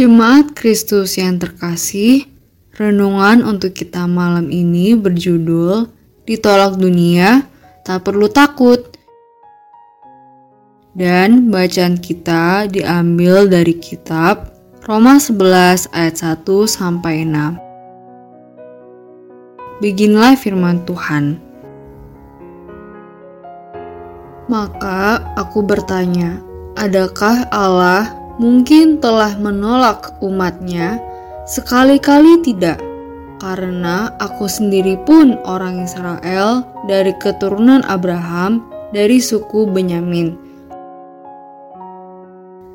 Jemaat Kristus yang terkasih, renungan untuk kita malam ini berjudul Ditolak Dunia, Tak Perlu Takut. Dan bacaan kita diambil dari kitab Roma 11 ayat 1 sampai 6. Beginilah firman Tuhan. Maka aku bertanya, adakah Allah mungkin telah menolak umatnya, sekali-kali tidak, karena aku sendiri pun orang Israel dari keturunan Abraham dari suku Benyamin.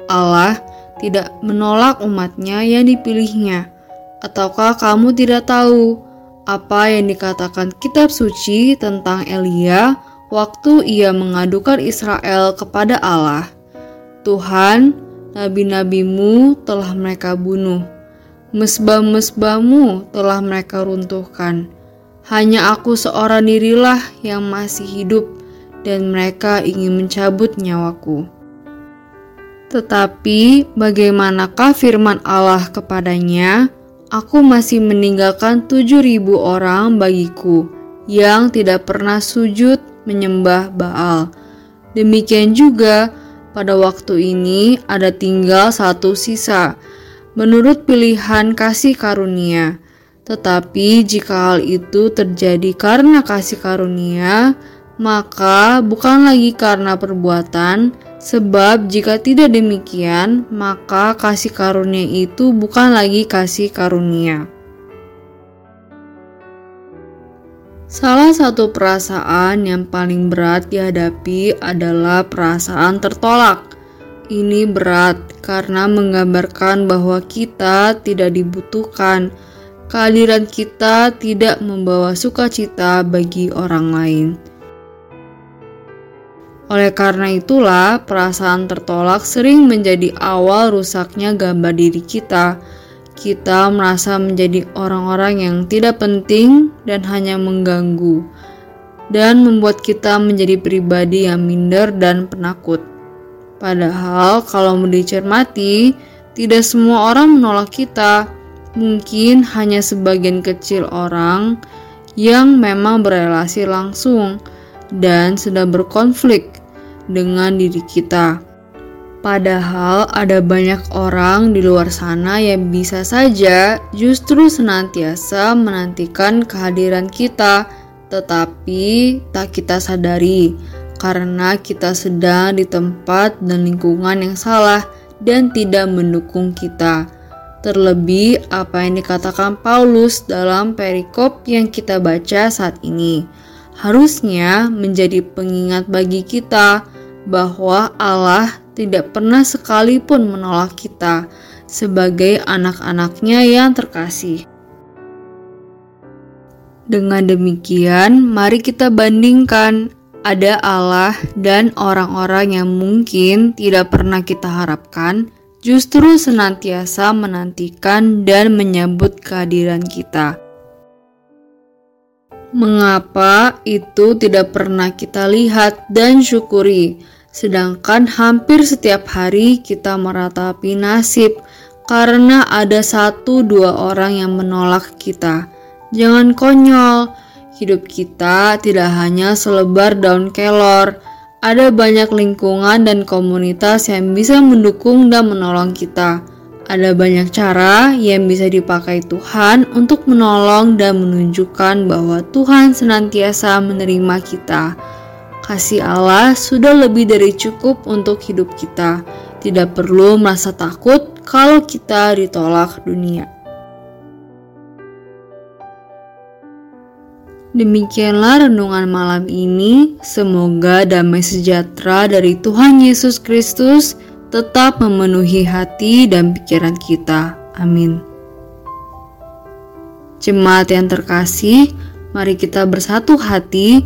Allah tidak menolak umatnya yang dipilihnya. Ataukah kamu tidak tahu apa yang dikatakan kitab suci tentang Elia waktu ia mengadukan Israel kepada Allah? Tuhan nabi-nabimu telah mereka bunuh. Mesbah-mesbahmu telah mereka runtuhkan. Hanya aku seorang dirilah yang masih hidup dan mereka ingin mencabut nyawaku. Tetapi bagaimanakah firman Allah kepadanya? Aku masih meninggalkan tujuh ribu orang bagiku yang tidak pernah sujud menyembah Baal. Demikian juga pada waktu ini ada tinggal satu sisa, menurut pilihan kasih karunia. Tetapi jika hal itu terjadi karena kasih karunia, maka bukan lagi karena perbuatan, sebab jika tidak demikian, maka kasih karunia itu bukan lagi kasih karunia. Salah satu perasaan yang paling berat dihadapi adalah perasaan tertolak. Ini berat karena menggambarkan bahwa kita tidak dibutuhkan. Kehadiran kita tidak membawa sukacita bagi orang lain. Oleh karena itulah, perasaan tertolak sering menjadi awal rusaknya gambar diri kita kita merasa menjadi orang-orang yang tidak penting dan hanya mengganggu, dan membuat kita menjadi pribadi yang minder dan penakut. Padahal, kalau dicermati, tidak semua orang menolak kita. Mungkin hanya sebagian kecil orang yang memang berelasi langsung dan sedang berkonflik dengan diri kita. Padahal ada banyak orang di luar sana yang bisa saja justru senantiasa menantikan kehadiran kita, tetapi tak kita sadari karena kita sedang di tempat dan lingkungan yang salah dan tidak mendukung kita. Terlebih apa yang dikatakan Paulus dalam perikop yang kita baca saat ini harusnya menjadi pengingat bagi kita bahwa Allah tidak pernah sekalipun menolak kita sebagai anak-anaknya yang terkasih. Dengan demikian, mari kita bandingkan ada Allah dan orang-orang yang mungkin tidak pernah kita harapkan, justru senantiasa menantikan dan menyambut kehadiran kita. Mengapa itu tidak pernah kita lihat dan syukuri? Sedangkan hampir setiap hari kita meratapi nasib karena ada satu dua orang yang menolak kita. Jangan konyol, hidup kita tidak hanya selebar daun kelor. Ada banyak lingkungan dan komunitas yang bisa mendukung dan menolong kita. Ada banyak cara yang bisa dipakai Tuhan untuk menolong dan menunjukkan bahwa Tuhan senantiasa menerima kita. Kasih Allah sudah lebih dari cukup untuk hidup kita. Tidak perlu merasa takut kalau kita ditolak dunia. Demikianlah renungan malam ini. Semoga damai sejahtera dari Tuhan Yesus Kristus tetap memenuhi hati dan pikiran kita. Amin. Jemaat yang terkasih, mari kita bersatu hati